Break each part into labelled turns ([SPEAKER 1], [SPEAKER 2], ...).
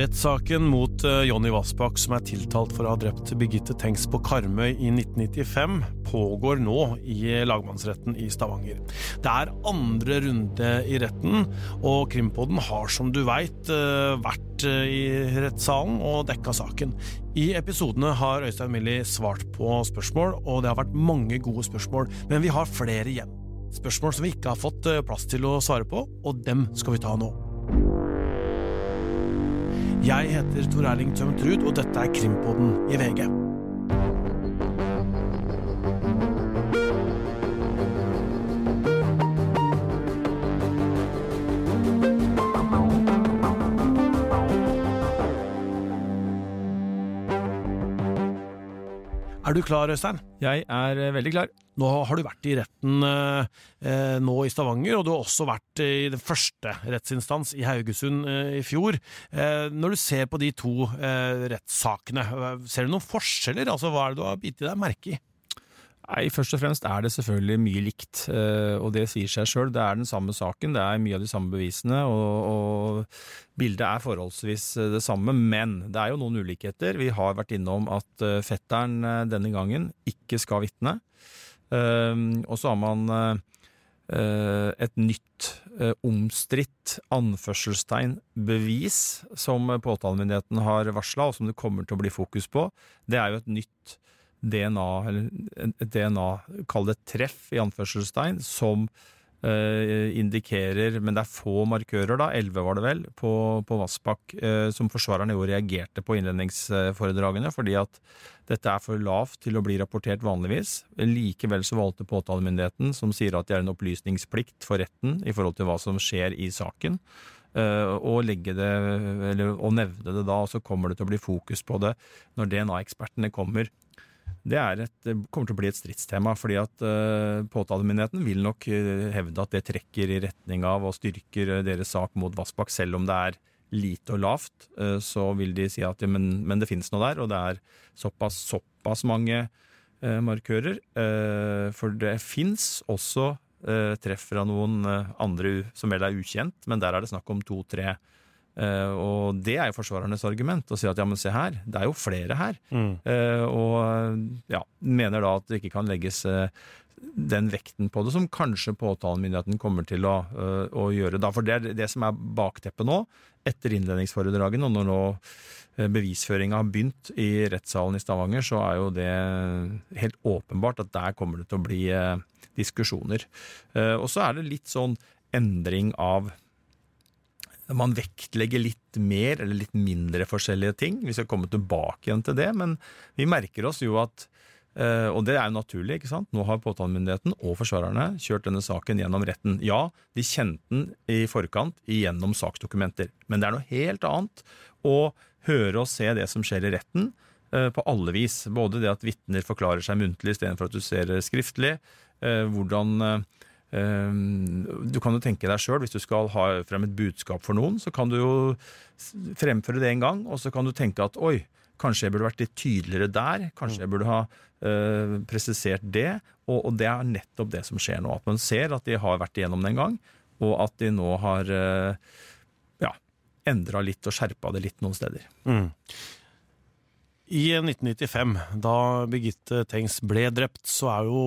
[SPEAKER 1] Rettssaken mot eh, Jonny Vassbakk, som er tiltalt for å ha drept Birgitte Tengs på Karmøy i 1995, pågår nå i lagmannsretten i Stavanger. Det er andre runde i retten, og Krimpodden har, som du veit, eh, vært eh, i rettssalen og dekka saken. I episodene har Øystein Millie svart på spørsmål, og det har vært mange gode spørsmål, men vi har flere igjen. Spørsmål som vi ikke har fått plass til å svare på, og dem skal vi ta nå. Jeg heter Tor Erling Tømt Ruud, og dette er Krimpodden i VG. Er du klar, Øystein?
[SPEAKER 2] Jeg er eh, veldig klar.
[SPEAKER 1] Nå har du vært i retten eh, nå i Stavanger, og du har også vært i den første rettsinstans i Haugesund eh, i fjor. Eh, når du ser på de to eh, rettssakene, eh, ser du noen forskjeller? Altså, Hva er det du har bitt deg merke i?
[SPEAKER 2] Nei, Først og fremst er det selvfølgelig mye likt, eh, og det sier seg sjøl. Det er den samme saken, det er mye av de samme bevisene, og, og bildet er forholdsvis eh, det samme. Men det er jo noen ulikheter. Vi har vært innom at eh, fetteren denne gangen ikke skal vitne. Og så har man et nytt omstridt anførselstegn bevis som påtalemyndigheten har varsla, og som det kommer til å bli fokus på. Det er jo et nytt DNA, eller et DNA, kall det treff, i anførselstegn, som eh, indikerer Men det er få markører, da, elleve var det vel, på, på Vassbakk, eh, som forsvarerne jo reagerte på innledningsforedragene, fordi at dette er for lavt til å bli rapportert vanligvis. Likevel så valgte påtalemyndigheten, som sier at det er en opplysningsplikt for retten i forhold til hva som skjer i saken, og legge det, eller, og nevne det da, og så kommer det til å bli fokus på det når DNA-ekspertene kommer det, et, kommer til å bli et stridstema. fordi at uh, Påtalemyndigheten vil nok uh, hevde at det trekker i retning av og styrker uh, deres sak mot Vassbakk, selv om det er lite og lavt. så vil de si at ja, men, men, det finnes noe der, og det er såpass, såpass mange markører. for det fins også treff fra noen andre som vel er ukjent, men der er det snakk om to-tre Uh, og det er jo forsvarernes argument, å si at ja, men se her, det er jo flere her. Mm. Uh, og ja, mener da at det ikke kan legges uh, den vekten på det som kanskje påtalemyndigheten kommer til å, å, gjøre. Da, for det er det som er bakteppet nå, etter innledningsforedragene, og når nå bevisføringa har begynt i rettssalen i Stavanger, så er jo det helt åpenbart at der kommer det til å bli diskusjoner. og så er det litt sånn endring av man vektlegger litt mer eller litt mindre forskjellige ting. Vi skal komme tilbake igjen til det, men vi merker oss jo at eh, og det er jo naturlig. ikke sant? Nå har påtalemyndigheten og forsvarerne kjørt denne saken gjennom retten. Ja, de kjente den i forkant gjennom saksdokumenter, men det er noe helt annet å høre og se det som skjer i retten, eh, på alle vis. Både det at vitner forklarer seg muntlig istedenfor at du ser skriftlig. Eh, hvordan du kan jo tenke deg sjøl, hvis du skal ha frem et budskap for noen, så kan du jo fremføre det en gang, og så kan du tenke at oi, kanskje jeg burde vært litt tydeligere der, kanskje jeg burde ha uh, presisert det. Og, og, det er nettopp det som skjer nå. At man ser at de har vært igjennom det en gang, og at de nå har uh, ja, endra litt og skjerpa det litt noen steder. Mm.
[SPEAKER 1] I 1995, da Birgitte Tengs ble drept, så er jo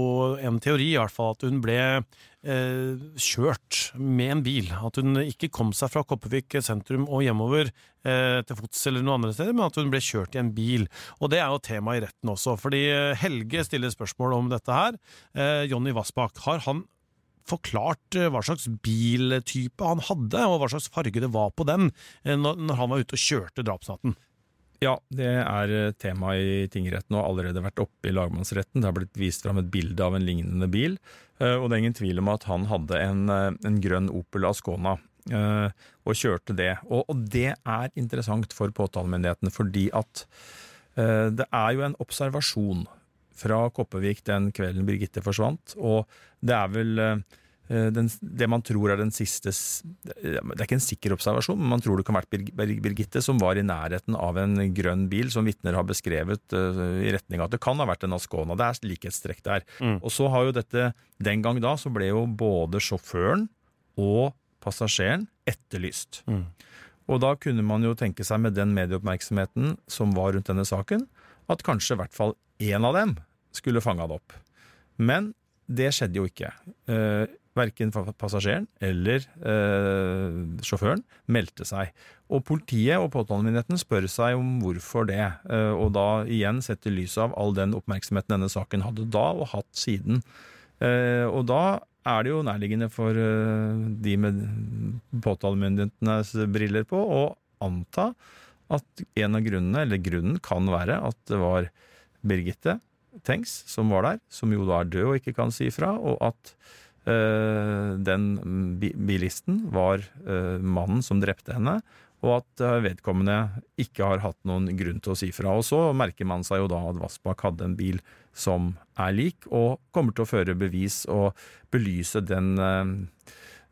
[SPEAKER 1] en teori i hvert fall at hun ble eh, kjørt med en bil. At hun ikke kom seg fra Kopervik sentrum og hjemover eh, til fots eller noen andre steder, men at hun ble kjørt i en bil. Og det er jo tema i retten også, fordi eh, Helge stiller spørsmål om dette her. Eh, Jonny Vassbakk, har han forklart eh, hva slags biltype han hadde, og hva slags farge det var på den, eh, når han var ute og kjørte drapsnatten?
[SPEAKER 2] Ja, det er eh, tema i tingretten og har allerede vært oppe i lagmannsretten. Det har blitt vist fram et bilde av en lignende bil, eh, og det er ingen tvil om at han hadde en, eh, en grønn Opel Ascona og kjørte det. Og, og det er interessant for påtalemyndigheten, fordi at det er jo en observasjon fra Koppevik den kvelden Birgitte forsvant, og det er vel den, det man tror er den siste Det er ikke en sikker observasjon, men man tror det kan ha vært Birgitte som var i nærheten av en grønn bil som vitner har beskrevet uh, i retning av at det kan ha vært en Ascona. Det er likhetstrekk der. Mm. Og så har jo dette Den gang da så ble jo både sjåføren og passasjeren etterlyst. Mm. Og da kunne man jo tenke seg med den medieoppmerksomheten som var rundt denne saken, at kanskje i hvert fall én av dem skulle fanga det opp. Men det skjedde jo ikke. Verken passasjeren eller eh, sjåføren meldte seg. Og politiet og påtalemyndigheten spør seg om hvorfor det, eh, og da igjen sett i lys av all den oppmerksomheten denne saken hadde da og hatt siden. Eh, og da er det jo nærliggende for eh, de med påtalemyndighetenes briller på å anta at en av grunnene, eller grunnen, kan være at det var Birgitte Tengs som var der, som jo da er død og ikke kan si ifra, og at den bilisten var øh, mannen som drepte henne, og at vedkommende ikke har hatt noen grunn til å si fra. Og så merker man seg jo da at Vassbakk hadde en bil som er lik, og kommer til å føre bevis og belyse den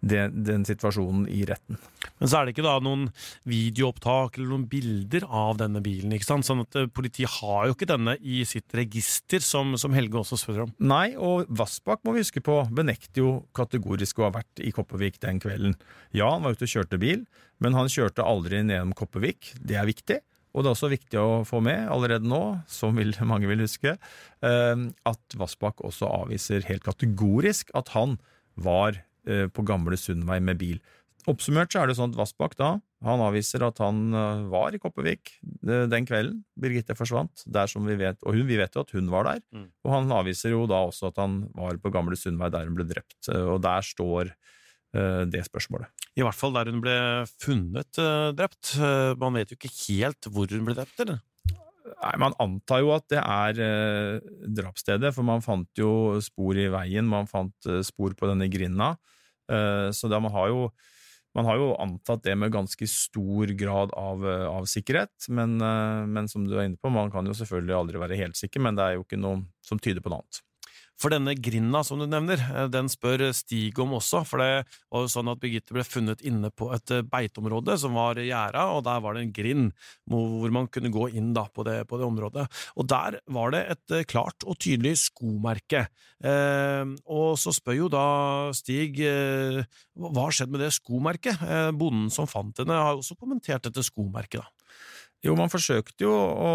[SPEAKER 2] den, den, situasjonen i retten.
[SPEAKER 1] Men så er det ikke da noen videoopptak eller noen bilder av denne bilen? ikke sant? Sånn at eh, Politiet har jo ikke denne i sitt register, som, som Helge også spør om.
[SPEAKER 2] Nei, og Vassbakk må vi huske på, benekter jo kategorisk å ha vært i Kopervik den kvelden. Ja, han var ute og kjørte bil, men han kjørte aldri nedom Kopervik. Det er viktig. Og det er også viktig å få med allerede nå, som vil, mange vil huske, eh, at Vassbakk også avviser helt kategorisk at han var på gamle Sundvei med bil. Oppsummert så er det sånn at Vassbakk da, han avviser at han eh, var i Kopervik den kvelden Birgitte forsvant, der som vi vet, og hun, vi vet jo at hun var der. Mm. Og han avviser jo da også at han var på gamle Sundvei der hun ble drept, eh, og der står det spørsmålet.
[SPEAKER 1] I hvert fall der hun ble funnet drept. man vet jo ikke helt hvor hun ble drept, eller?
[SPEAKER 2] Nei, Man antar jo at det er eh, drapsstedet, for man fant jo spor i veien, man fant eh, spor på denne grinda. Eh, så man har jo man har jo antatt det med ganske stor grad av, eh, av sikkerhet, men, eh, men, som du er inne på, man kan jo selvfølgelig aldri være helt sikker, men det er jo ikke noe som tyder på noe annet.
[SPEAKER 1] For denne grinda som du nevner, eh, den spør Stig om også. For det var jo sånn at Birgitte ble funnet inne på et eh, beiteområde som var gjerda, og der var det en grind hvor man kunne gå inn da på det, på det området. Og der var det et eh, klart og tydelig skomerke. Eh, og så spør jo da Stig eh, hva har skjedd med det skomerket? Eh, bonden som fant henne, har også kommentert dette skomerket. da.
[SPEAKER 2] Jo, man forsøkte jo å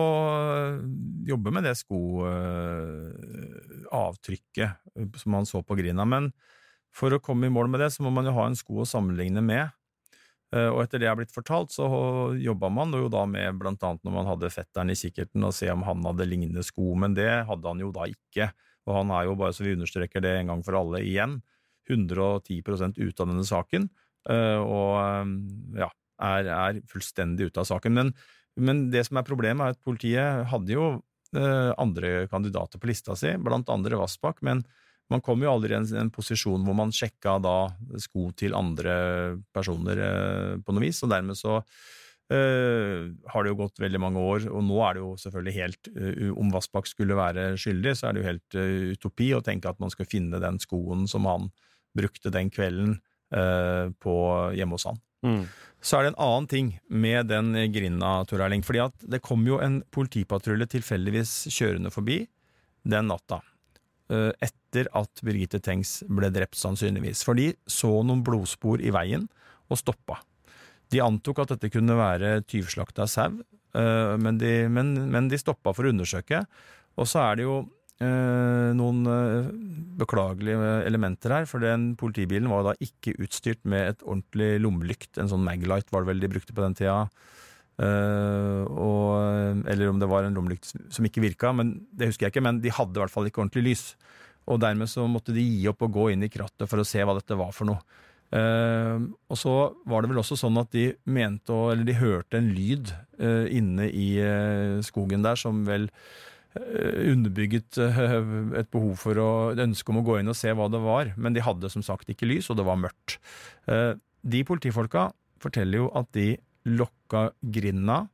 [SPEAKER 2] jobbe med det skoavtrykket eh, som man så på grinda, men for å komme i mål med det, så må man jo ha en sko å sammenligne med. Eh, og etter det jeg har blitt fortalt, så jobba man jo da med blant annet når man hadde fetteren i kikkerten, og se om han hadde lignende sko, men det hadde han jo da ikke. Og han er jo, bare så vi understreker det en gang for alle igjen, 110 ut av denne saken, eh, og ja, er, er fullstendig ute av saken. Men men det som er problemet, er at politiet hadde jo eh, andre kandidater på lista si, blant andre Vassbakk, men man kom jo aldri i en, posisjon hvor man sjekka da sko til andre personer eh, på noe vis, og dermed så Uh, har det jo gått veldig mange år, og nå er det jo selvfølgelig helt uh, Om Vassbakk skulle være skyldig, så er det jo helt uh, utopi å tenke at man skal finne den skoen som han brukte den kvelden på hjemme hos han. Mm. Så er det en annen ting med den grinda, Tor Erling. fordi at det kom jo en politipatrulje tilfeldigvis kjørende forbi den natta. Eh, etter at Birgitte Tengs ble drept, sannsynligvis. For de så noen blodspor i veien og stoppa. De antok at dette kunne være tyvslakta sau, eh, men men, men de stoppa for å undersøke. Og så er det jo noen eh, beklagelige elementer her. For den politibilen var da ikke utstyrt med et ordentlig lommelykt. En sånn Maglite var det vel de brukte på den tida. Eh, og, eller om det var en lommelykt som ikke virka, men det husker jeg ikke. Men de hadde i hvert fall ikke ordentlig lys. Og dermed så måtte de gi opp og gå inn i krattet for å se hva dette var for noe. Uh, og så var det vel også sånn at de mente å, eller de hørte en lyd uh, inne i uh, skogen der som vel Eh, underbygget eh, et behov for å, et ønske om å gå inn og se hva det var, men de hadde som sagt ikke lys, og det var mørkt. Eh, de politifolka forteller jo at de lokka grinda,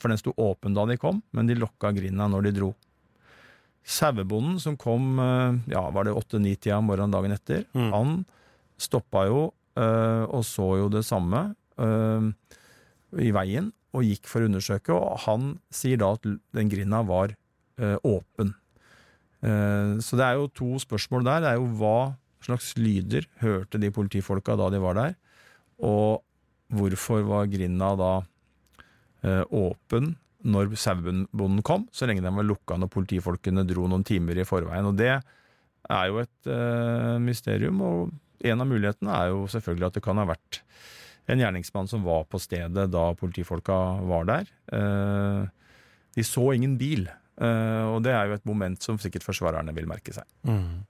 [SPEAKER 2] for den sto åpen da de kom, men de lokka grinda når de dro. Sauebonden som kom ja, var det åtte-ni-tida morgenen dagen etter, mm. han stoppa jo og så jo det samme i veien, og gikk for å undersøke, og han sier da at den grinda var eh, åpen. Eh, så det er jo to spørsmål der. Det er jo hva slags lyder hørte de politifolka da de var der, og hvorfor var grinda da eh, åpen når sauebonden kom, så lenge den var lukka når politifolkene dro noen timer i forveien. Og det er jo et eh, mysterium, og en av mulighetene er jo selvfølgelig at det kan ha vært en gjerningsmann som var på stedet da politifolka var der. Eh, de så ingen bil, eh, og det er jo et moment som sikkert forsvarerne vil merke seg.
[SPEAKER 1] Mm.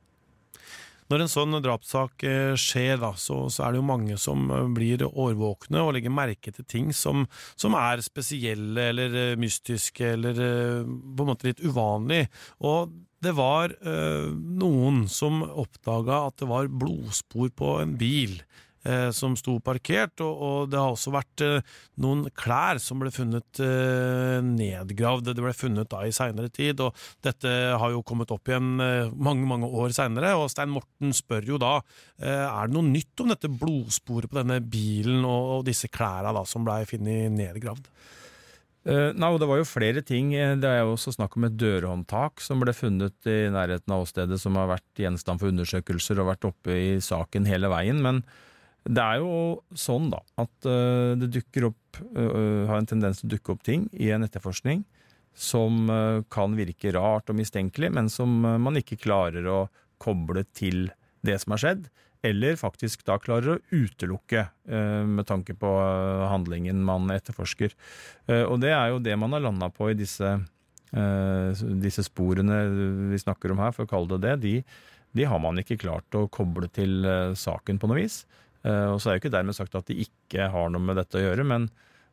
[SPEAKER 1] Når en sånn drapssak eh, skjer, da, så, så, er det jo mange som blir årvåkne og legger merke til ting som, som er spesielle eller mystiske eller på en måte litt uvanlig. Og det var øh, noen som oppdaga at det var blodspor på en bil eh, som sto parkert, og, og, det har også vært eh, noen klær som ble funnet eh, nedgravd. Det ble funnet da i seinere tid, og dette har jo kommet opp igjen eh, mange mange år seinere. Og Stein Morten spør jo da eh, er det noe nytt om dette blodsporet på denne bilen og, og disse klærne da som blei funnet nedgravd.
[SPEAKER 2] Uh, no, det var jo flere ting. Det er jo også snakk om et dørhåndtak som ble funnet i nærheten av åstedet, som har vært gjenstand for undersøkelser og vært oppe i saken hele veien. Men det er jo sånn da, at uh, det dukker opp, uh, har en tendens til å dukke opp ting i en etterforskning som uh, kan virke rart og mistenkelig, men som man ikke klarer å koble til det som har skjedd, eller faktisk da klarer å utelukke med tanke på handlingen man etterforsker. Og det er jo det man har landa på i disse, disse sporene vi snakker om her, for å kalle det det. De, de har man ikke klart å koble til saken på noe vis. Eh, og så er jo ikke dermed sagt at de ikke har noe med dette å gjøre, men,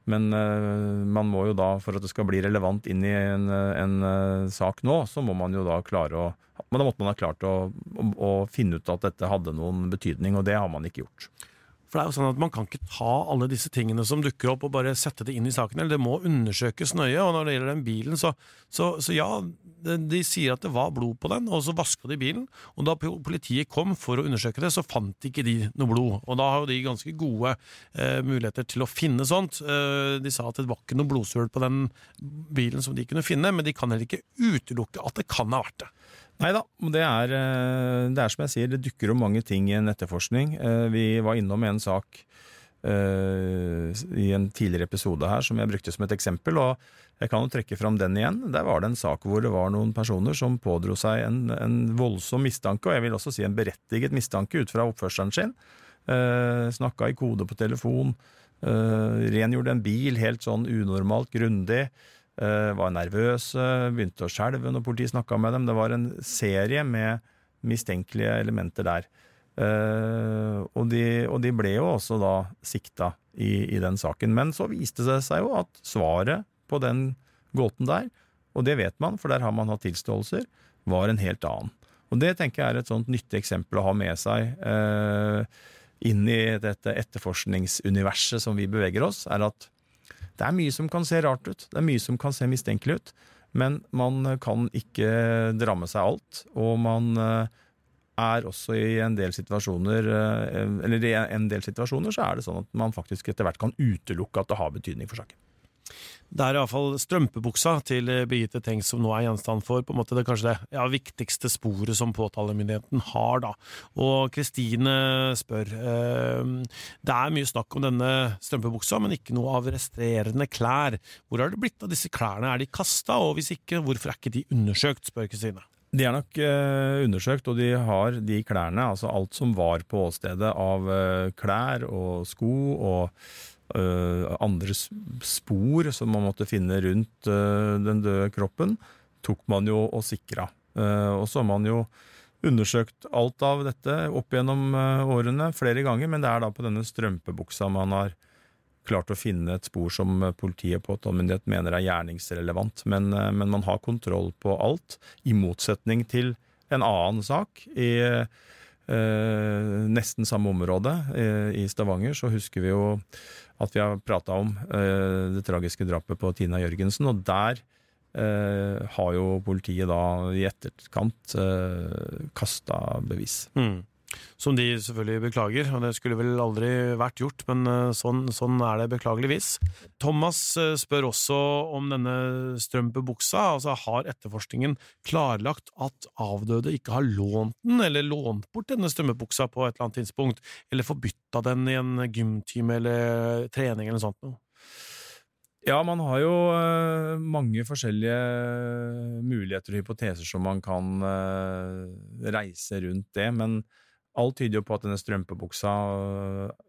[SPEAKER 2] men eh, man må jo da, for at det skal bli relevant inn i en, en eh, sak nå, så må man jo da klare å Men da måtte man ha klart å, å, å finne ut at dette hadde noen betydning, og det har man ikke gjort.
[SPEAKER 1] For det er jo sånn at Man kan ikke ta alle disse tingene som dukker opp og bare sette det inn i saken. eller Det må undersøkes nøye. og Når det gjelder den bilen, så, så, så ja, de sier at det var blod på den, og så vaska de bilen. og Da politiet kom for å undersøke det, så fant ikke de noe blod. og Da har jo de ganske gode eh, muligheter til å finne sånt. Eh, de sa at det var ikke noe blodsøl på den bilen som de kunne finne, men de kan heller ikke utelukke at det kan ha vært det.
[SPEAKER 2] Nei da, det eh, det er som jeg sier, det dukker opp mange ting i en etterforskning. Eh, vi var innom en sak uh, i en tidligere episode her som jeg brukte som et eksempel, og jeg kan jo trekke fram den igjen. Der var det en sak hvor det var noen personer som pådro seg en, en voldsom mistanke, og jeg vil også si en berettiget mistanke ut fra oppførselen sin. Uh, Snakka i kode på telefon, uh, rengjorde en bil helt sånn unormalt grundig. Eh, var nervøse, begynte å skjelve når politiet snakka med dem. Det var en serie med mistenkelige elementer der. Uh, og, de, og, de, ble jo også da sikta i, i, den saken. Men så viste det seg jo at svaret på den gåten der, og det vet man, for der har man hatt tilståelser, var en helt annen. Og det tenker jeg er et sånt nyttig eksempel å ha med seg uh, inn i dette etterforskningsuniverset som vi beveger oss, er at det er mye som kan se rart ut, det er mye som kan se mistenkelig ut, men man kan ikke dra med seg alt. Og man eh, er også i en del situasjoner eh, Eller i en del situasjoner så er det sånn at man faktisk etter hvert kan utelukke at det har betydning for saken.
[SPEAKER 1] Det er iallfall strømpebuksa til Birgitte Tengs som nå er gjenstand for på en måte det kanskje det ja, viktigste sporet som påtalemyndigheten har. da. Og Kristine spør eh, Det er mye snakk om denne strømpebuksa, men ikke noe av resterende klær. Hvor har det blitt av disse klærne? Er de kasta, og hvis ikke, hvorfor er ikke de undersøkt, spør Kristine.
[SPEAKER 2] De er nok eh, undersøkt, og de har de klærne, altså alt som var på åstedet av eh, klær og sko og Eh, andre spor som man måtte finne rundt eh, den døde kroppen, tok man jo og sikra. Eh, og så har man jo undersøkt alt av dette opp gjennom årene flere ganger, men det er da på denne strømpebuksa man har klart å finne et spor som politiet på påtalemyndighet mener er gjerningsrelevant. Men, men, man har kontroll på alt, i motsetning til en annen sak. I eh, nesten samme område, eh, i Stavanger, så husker vi jo at vi har prata om eh, det tragiske drapet på Tina Jørgensen. Og der eh, har jo politiet da i etterkant eh, kasta bevis. Mm.
[SPEAKER 1] Som de selvfølgelig beklager, og det skulle vel aldri vært gjort, men eh, sånn, sånn er det beklageligvis. Thomas eh, spør også om denne strømpebuksa. Altså, har etterforskningen klarlagt at avdøde ikke har lånt den, eller lånt bort denne strømpebuksa på et eller annet tidspunkt, eller forbytta den i en gymtime eller trening eller noe sånt?
[SPEAKER 2] Ja, man har jo uh, mange forskjellige muligheter og hypoteser som man kan reise rundt det, men alt tyder jo på at denne strømpebuksa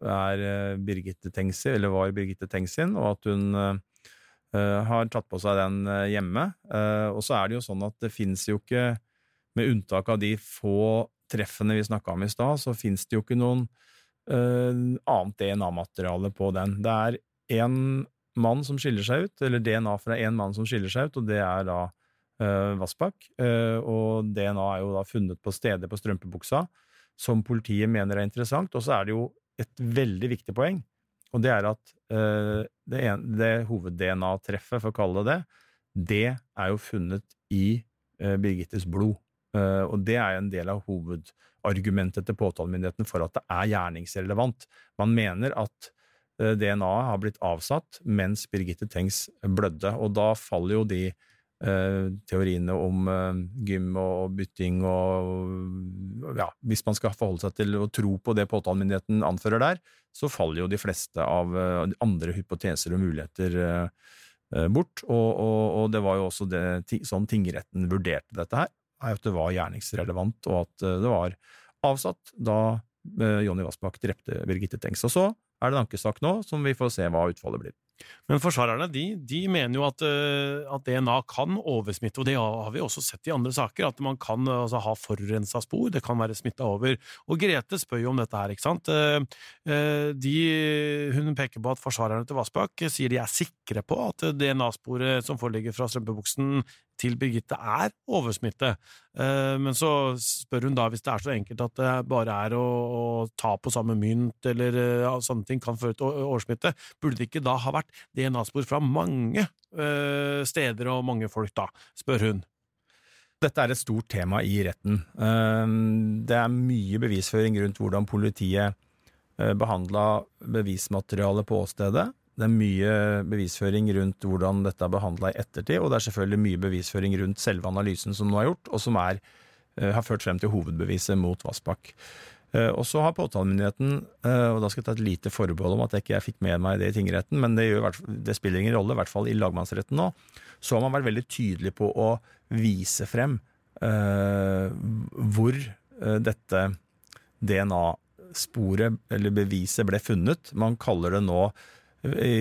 [SPEAKER 2] er Birgitte Tengs eller var Birgitte Tengs sin, og at hun uh, har tatt på seg den hjemme. og så er det jo sånn at det fins jo ikke, med unntak av de få treffene vi snakka om i stad, så fins det jo ikke noen annet DNA-materiale på den. Det er én mann som skiller seg ut, eller DNA fra én mann som skiller seg ut, og det er da Vassbakk. Og DNA er jo da funnet på stedet på strømpebuksa, som politiet mener er interessant. Og så er det jo et veldig viktig poeng, og det er at uh, det, det hoved-DNA-treffet, for å kalle det det, det er jo funnet i uh, Birgittes blod. Uh, og det er en del av hovedargumentet til påtalemyndigheten for at det er gjerningsrelevant. Man mener at Eh, DNA-et har blitt avsatt mens Birgitte Tengs blødde, og da faller jo de eh, teoriene om eh, gym og bytting og ja, Hvis man skal forholde seg til å tro på det påtalemyndigheten anfører der, så faller jo de fleste av uh, andre hypoteser og muligheter bort. Og, og, og, det var jo også det, sånn tingretten vurderte dette her, at det var gjerningsrelevant, og at det var avsatt da Jonny Vassbakk drepte Birgitte Tengs. Og så er det en ankesak nå, som vi får se hva utfallet blir.
[SPEAKER 1] Men forsvarerne de, de mener jo at, uh, at, DNA kan oversmitte, og det har vi også sett i andre saker, at man kan altså, ha forurensa spor, det kan være smitta over. Og Grete spør jo om dette her, ikke sant. Uh, de, hun peker på at forsvarerne til Vassbakk sier de er sikre på at DNA-sporet som foreligger fra strømpebuksen til Birgitte er oversmitte. Men så spør hun da, hvis det er så enkelt at det bare er å, å ta på samme mynt eller sånne ting kan føre til oversmitte, burde det ikke da ha vært DNA-spor fra mange øh, steder og mange folk, da, spør hun.
[SPEAKER 2] Dette er et stort tema i retten. Det er mye bevisføring rundt hvordan politiet behandla bevismaterialet på åstedet. Det er mye bevisføring rundt hvordan dette er behandla i ettertid, og det er selvfølgelig mye bevisføring rundt selve analysen som nå er gjort, og som er, øh, har ført frem til hovedbeviset mot Vassbakk. Eh, og så har påtalemyndigheten, eh, og da skal jeg ta et lite forbehold om at jeg ikke fikk med meg det i tingretten, men det, gjør, det spiller ingen rolle, i hvert fall i lagmannsretten nå, så har man vært veldig tydelig på å vise frem uh, hvor dette DNA-sporet, eller beviset, ble funnet. Man kaller det nå i,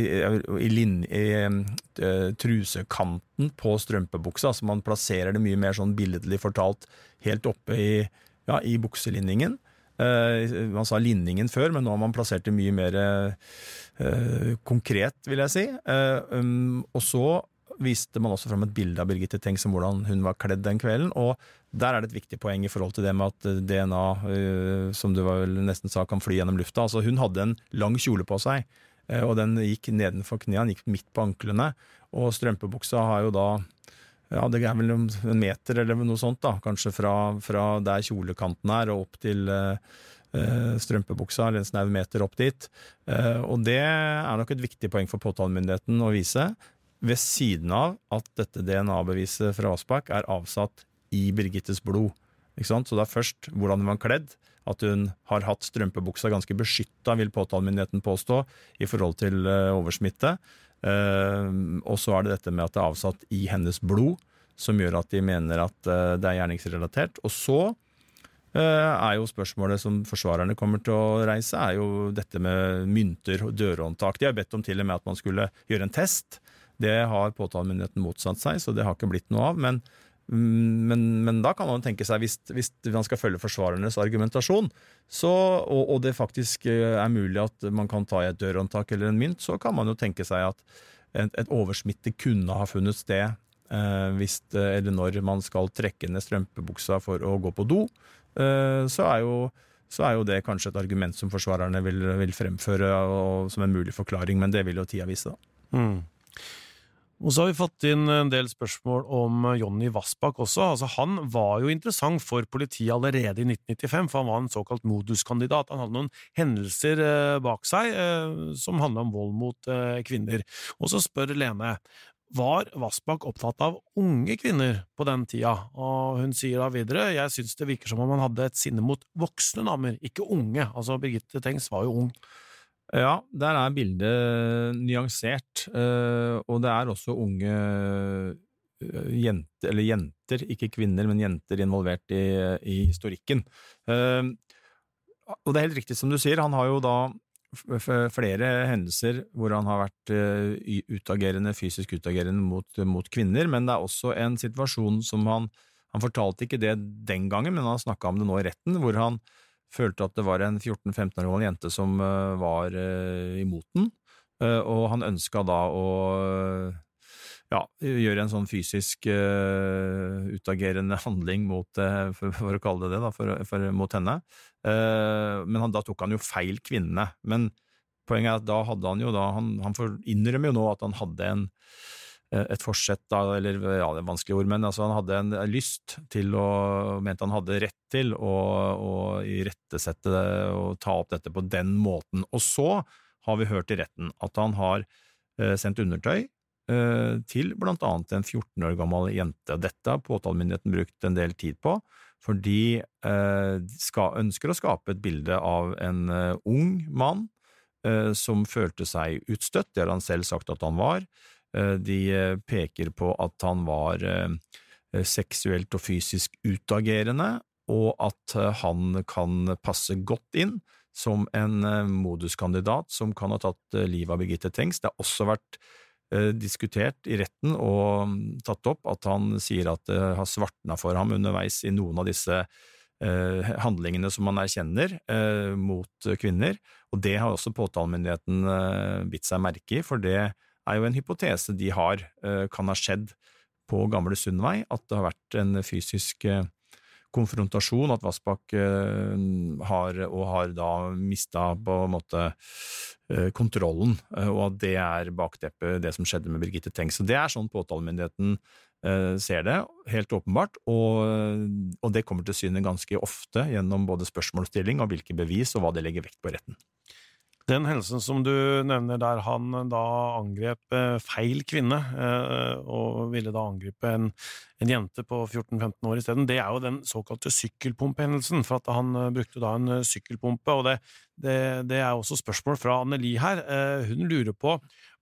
[SPEAKER 2] i, i uh, trusekanten på strømpebuksa, altså man plasserer det mye mer sånn billedlig fortalt helt oppe i, ja, i bukselinningen. Uh, man sa linningen før, men nå har man plassert det mye mer uh, konkret, vil jeg si. Um, og så viste man også fram et bilde av Birgitte Tengs om hvordan hun var kledd den kvelden. og der er det et viktig poeng i forhold til det med at DNA, som du nesten sa, kan fly gjennom lufta. Altså Hun hadde en lang kjole på seg, og den gikk nedenfor knærne, gikk midt på anklene. Og strømpebuksa har jo da ja, det er vel en meter eller noe sånt, da. Kanskje fra, fra der kjolekanten er og opp til uh, strømpebuksa, eller en snau meter opp dit. Uh, og det er nok et viktig poeng for påtalemyndigheten å vise, ved siden av at dette DNA-beviset fra Aspak er avsatt i Birgittes blod. Så det er først hvordan hun var kledd, at hun har hatt strømpebuksa ganske beskytta, vil påtalemyndigheten påstå, i forhold til oversmitte. Uh, og så er det dette med at det er avsatt i hennes blod, som gjør at de mener at uh, det er gjerningsrelatert. Og så er jo spørsmålet som forsvarerne kommer til å reise, er jo dette med mynter og dørhåndtak. De har bedt om til og med at man skulle gjøre en test. Det har påtalemyndigheten motsatt seg, så det har ikke blitt noe av. Men men, men, da kan man tenke seg, hvis, hvis, man skal følge forsvarernes argumentasjon, så, og, og, det faktisk eh, er mulig at man kan ta i et dørhåndtak eller en mynt, så kan man jo tenke seg at et, et oversmitte kunne ha funnet sted eh, hvis, eller når man skal trekke ned strømpebuksa for å gå på do. Eh, så, er jo, så, er jo, det kanskje et argument som forsvarerne vil, vil fremføre og, som en mulig forklaring, men det vil jo tida vise, da. Mm.
[SPEAKER 1] Og så har vi fått inn en del spørsmål om Jonny Vassbakk også. Altså, han var jo interessant for politiet allerede i 1995, for han var en såkalt moduskandidat. Han hadde noen hendelser eh, bak seg eh, som handla om vold mot eh, kvinner. Og så spør Lene var Vassbakk opptatt av unge kvinner på den tida, og hun sier da videre jeg syns det virker som om han hadde et sinne mot voksne damer, ikke unge. Altså, Birgitte Tengs var jo ung.
[SPEAKER 2] Ja, der er bildet nyansert, eh, og det er også unge eh, jenter, eller jenter, ikke kvinner, men jenter involvert i, i historikken. Eh, og det er helt riktig som du sier, han har jo da flere hendelser hvor han har vært utagerende, fysisk utagerende mot, mot, kvinner, men det er også en situasjon som han Han fortalte ikke det den gangen, men han snakka om det nå i retten, hvor han følte at det var en 14-15 år gammel jente som eh, var eh, imot den, eh, og han ønska da å ja, gjøre en sånn fysisk uh, utagerende handling mot, uh, for, for, å kalle det det, da, for, for, mot henne. Uh, men han, da tok han jo feil kvinne. Men poenget er at da hadde han jo da Han, han innrømmer jo nå at han hadde en et forsett, da, eller ja, det er vanskelige ord, men altså, han hadde en lyst til å Mente han hadde rett til å, å irettesette det og ta opp dette på den måten. Og så har vi hørt i retten at han har eh, sendt undertøy eh, til blant annet en 14 år gammel jente. Dette har påtalemyndigheten brukt en del tid på, fordi eh, skal, ønsker å skape et bilde av en uh, ung mann uh, som følte seg utstøtt, det har han selv sagt at han var. Eh, de eh, peker på at han var eh, seksuelt og fysisk utagerende, og at han kan passe godt inn som en moduskandidat som kan ha tatt livet av Birgitte Tengs. Det har også vært diskutert i retten og mm, tatt opp at han sier at det har svartna for ham underveis i noen av disse handlingene som han erkjenner mot kvinner, og det har også påtalemyndigheten bitt seg merke i, for det er jo en hypotese de har eh, kan ha skjedd på Gamle Sundvei, at det har vært en fysisk eh, konfrontasjon, at Vassbakk eh, har, og har da mista på en måte kontrollen, og at det er bakteppet, det som skjedde med Birgitte Tengs. Så Det er sånn påtalemyndigheten ser det, helt åpenbart, og, og det kommer til syne ganske ofte gjennom både spørsmålsstilling og hvilke bevis og hva de legger vekt på i retten.
[SPEAKER 1] Den hendelsen som du nevner der han da angrep eh, feil kvinne, eh, og ville da angripe en, en jente på 14-15 år isteden, det er jo den såkalte sykkelpumpehendelsen, for at han eh, brukte da en sykkelpumpe. og det, det, det er også spørsmål fra Anneli her. Hun lurer på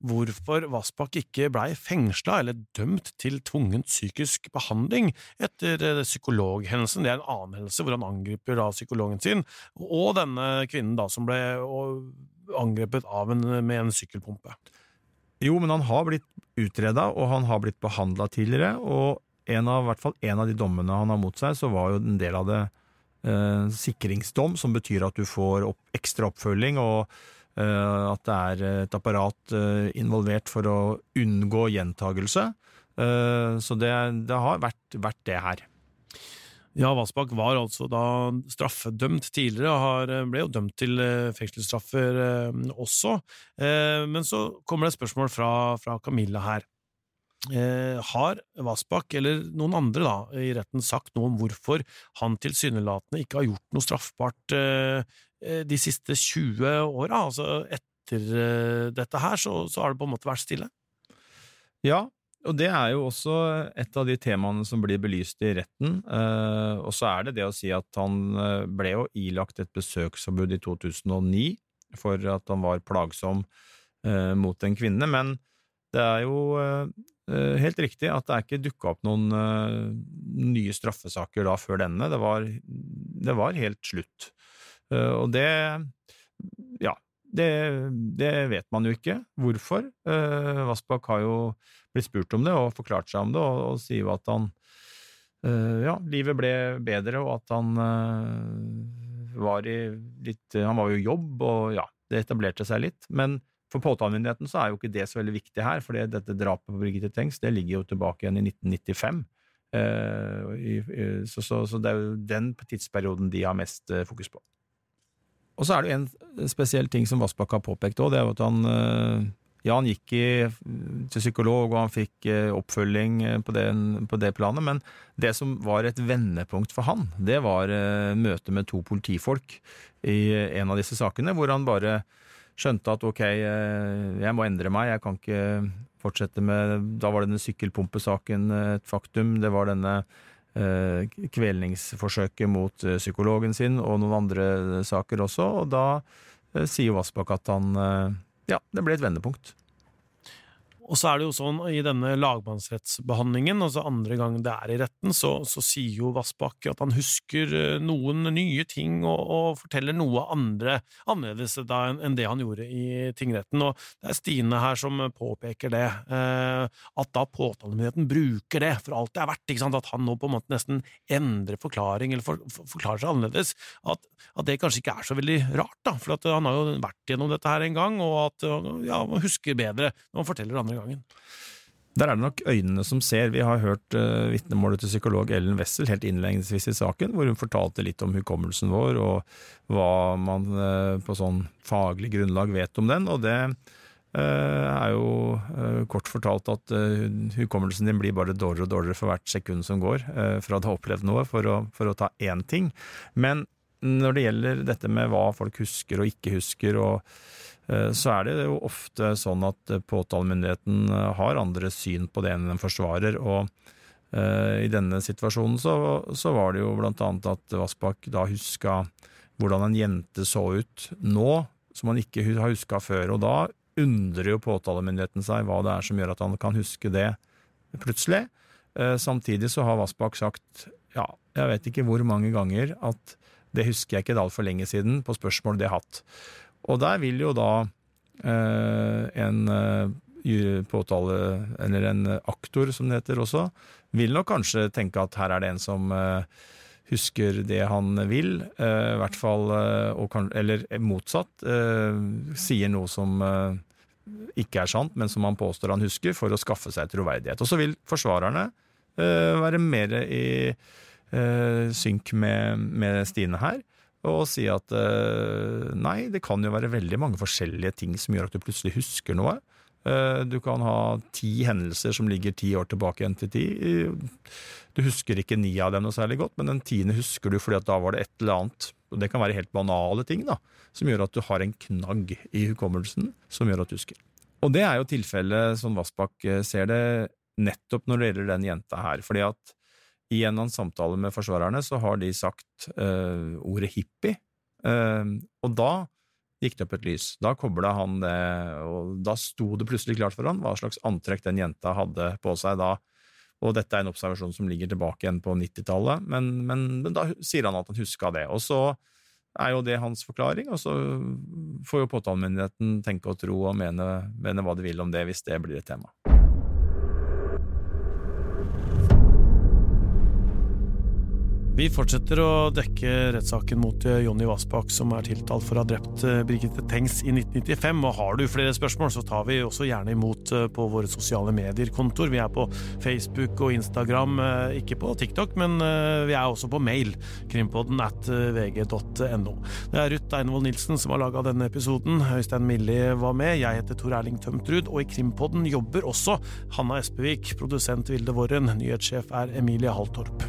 [SPEAKER 1] hvorfor Vassbakk ikke blei fengsla eller dømt til tvungent psykisk behandling etter psykologhendelsen. Det er en annen hendelse hvor han angriper da psykologen sin, og denne kvinnen da som ble angrepet av en, med en sykkelpumpe.
[SPEAKER 2] Jo, men han har blitt utreda, og han har blitt behandla tidligere. Og en av, hvert fall en av de dommene han har mot seg, så var jo en del av det eh, sikringsdom, som betyr at du får opp, ekstra oppfølging, og eh, at det er et apparat eh, involvert for å unngå gjentagelse. Eh, så det, det har vært, vært det her.
[SPEAKER 1] Ja, Vassbakk var altså da straffedømt tidligere, og eh, ble jo dømt til eh, fengselsstraffer eh, også. Men så kommer det et spørsmål fra, fra Camilla her. Har Vassbakk, eller noen andre da, i retten, sagt noe om hvorfor han tilsynelatende ikke har gjort noe straffbart de siste 20 åra? Altså etter dette her, så, så har det på en måte vært stille?
[SPEAKER 2] Ja, og det er jo også et av de temaene som blir belyst i retten. Eh, og så er det det å si at han eh, ble jo ilagt et besøksforbud i 2009 for at han var plagsom eh, mot en kvinne, men det er jo helt riktig at det er ikke dukka opp noen nye straffesaker da før denne. Det var, det var helt slutt. Og det ja, det, det, vet man jo ikke. Hvorfor? Uh, Vassbakk har jo blitt spurt om det og forklart seg om det, og, og sier jo at han uh, Ja, livet ble bedre, og at han uh, var i litt Han var jo i jobb, og ja, det etablerte seg litt. Men for påtalemyndigheten så er jo ikke det så veldig viktig her, for dette drapet på Birgitte Tengs det ligger jo tilbake igjen i 1995. Uh, i, så, så, så, det er jo den tidsperioden de har mest fokus på. Og så er det en spesiell ting som Vassbakk har påpekt òg, det er at han Ja, han gikk i, til psykolog, og han fikk eh, oppfølging eh, på det, på det, planet, men det som var et vendepunkt for han, det var eh, møtet med to politifolk i en av disse sakene, hvor han bare skjønte at ok, jeg må endre meg, jeg kan ikke fortsette med Da var denne sykkelpumpesaken et faktum, det var denne kvelningsforsøket mot psykologen sin og noen andre saker også, og da sier Vassbakk at han ja, det ble et vendepunkt.
[SPEAKER 1] Og så er det jo sånn i denne lagmannsrettsbehandlingen, altså andre gang det er i retten, så, så sier jo Vassbakk at han husker eh, noen nye ting og, og forteller noe andre annerledes enn det han gjorde i tingretten. Og det er Stine her som påpeker det, eh, at da påtalemyndigheten bruker det for alt det er verdt, at han nå på en måte nesten endrer forklaring eller for, for, forklarer seg annerledes, at, at, det kanskje ikke er så veldig rart, da, for han har jo vært gjennom dette her en gang, og at ja, man husker bedre når man forteller andre gangen.
[SPEAKER 2] Der er det nok øynene som ser. Vi har hørt uh, vitnemålet til psykolog Ellen Wessel helt innledningsvis i saken, hvor hun fortalte litt om hukommelsen vår og hva man uh, på sånn faglig grunnlag vet om den. Og det uh, er jo kort fortalt at hukommelsen din blir bare dårligere og dårligere for hvert sekund som går fra du har opplevd noe, for å, for å ta én ting. Men når det gjelder dette med hva folk husker og ikke husker, og så er det jo ofte sånn at eh, påtalemyndigheten eh, har andre syn på det enn den forsvarer. og i denne situasjonen så, så var det jo blant annet at Vassbakk da huska hvordan en jente så ut nå, som han ikke har huska før. Og da undrer jo påtalemyndigheten seg hva det er som gjør at han kan huske det plutselig. Samtidig så har Vassbakk sagt, ja, jeg vet ikke hvor mange ganger, at det husker jeg ikke altfor lenge siden, på spørsmål de har hatt. Og der vil jo da eh, en eh, påtale, eller en aktor som det heter også, vil nok kanskje tenke at her er det en som eh, husker det han vil, i hvert fall, kan, eller motsatt, sier noe som ikke er sant, men som han påstår han husker, for å skaffe seg troverdighet. Og så vil forsvarerne være mer i synk med, med Stine her og si at uh, nei, det kan jo være veldig mange forskjellige ting som gjør at du plutselig husker noe. Uh, du kan ha ti hendelser som ligger ti år tilbake igjen til ti. Du husker ikke ni av dem noe særlig godt, men den tiende husker du fordi at da var det et eller annet. Og det kan være helt banale ting da, som gjør at du har en knagg i hukommelsen som gjør at du husker. Og det er jo tilfellet, som Vassbakk eh, ser det, nettopp når det gjelder den jenta her. fordi at i en av samtale med forsvarerne så har de sagt uh, ordet hippie, uh, og da gikk det opp et lys. Da kobla han det, og da sto det plutselig klart for han hva slags antrekk den jenta hadde på seg da. Og dette er en observasjon som ligger tilbake igjen på 90-tallet, men, men, men, da sier han at han huska det. Og så er jo det hans forklaring, og så får jo påtalemyndigheten tenke og tro og mene, mene hva de vil om det, hvis det blir et tema.
[SPEAKER 1] Vi fortsetter å dekke rettssaken mot eh, Jonny Vassbakk, som er tiltalt for å ha drept eh, Brigitte Tengs i 1995. Og har du flere spørsmål, så tar vi også gjerne imot eh, på våre sosiale medier-kontoer. Vi er på Facebook og Instagram, ikke på TikTok, men vi er også på mail. Krimpodden at vg.no. Det er Ruth Einevold Nilsen som har laga denne episoden. Øystein Millie var med. Jeg heter Tor Erling Tømtrud, og i Krimpodden jobber også Hanna Espevik, produsent Vilde Worren, nyhetssjef er Emilie Halltorp.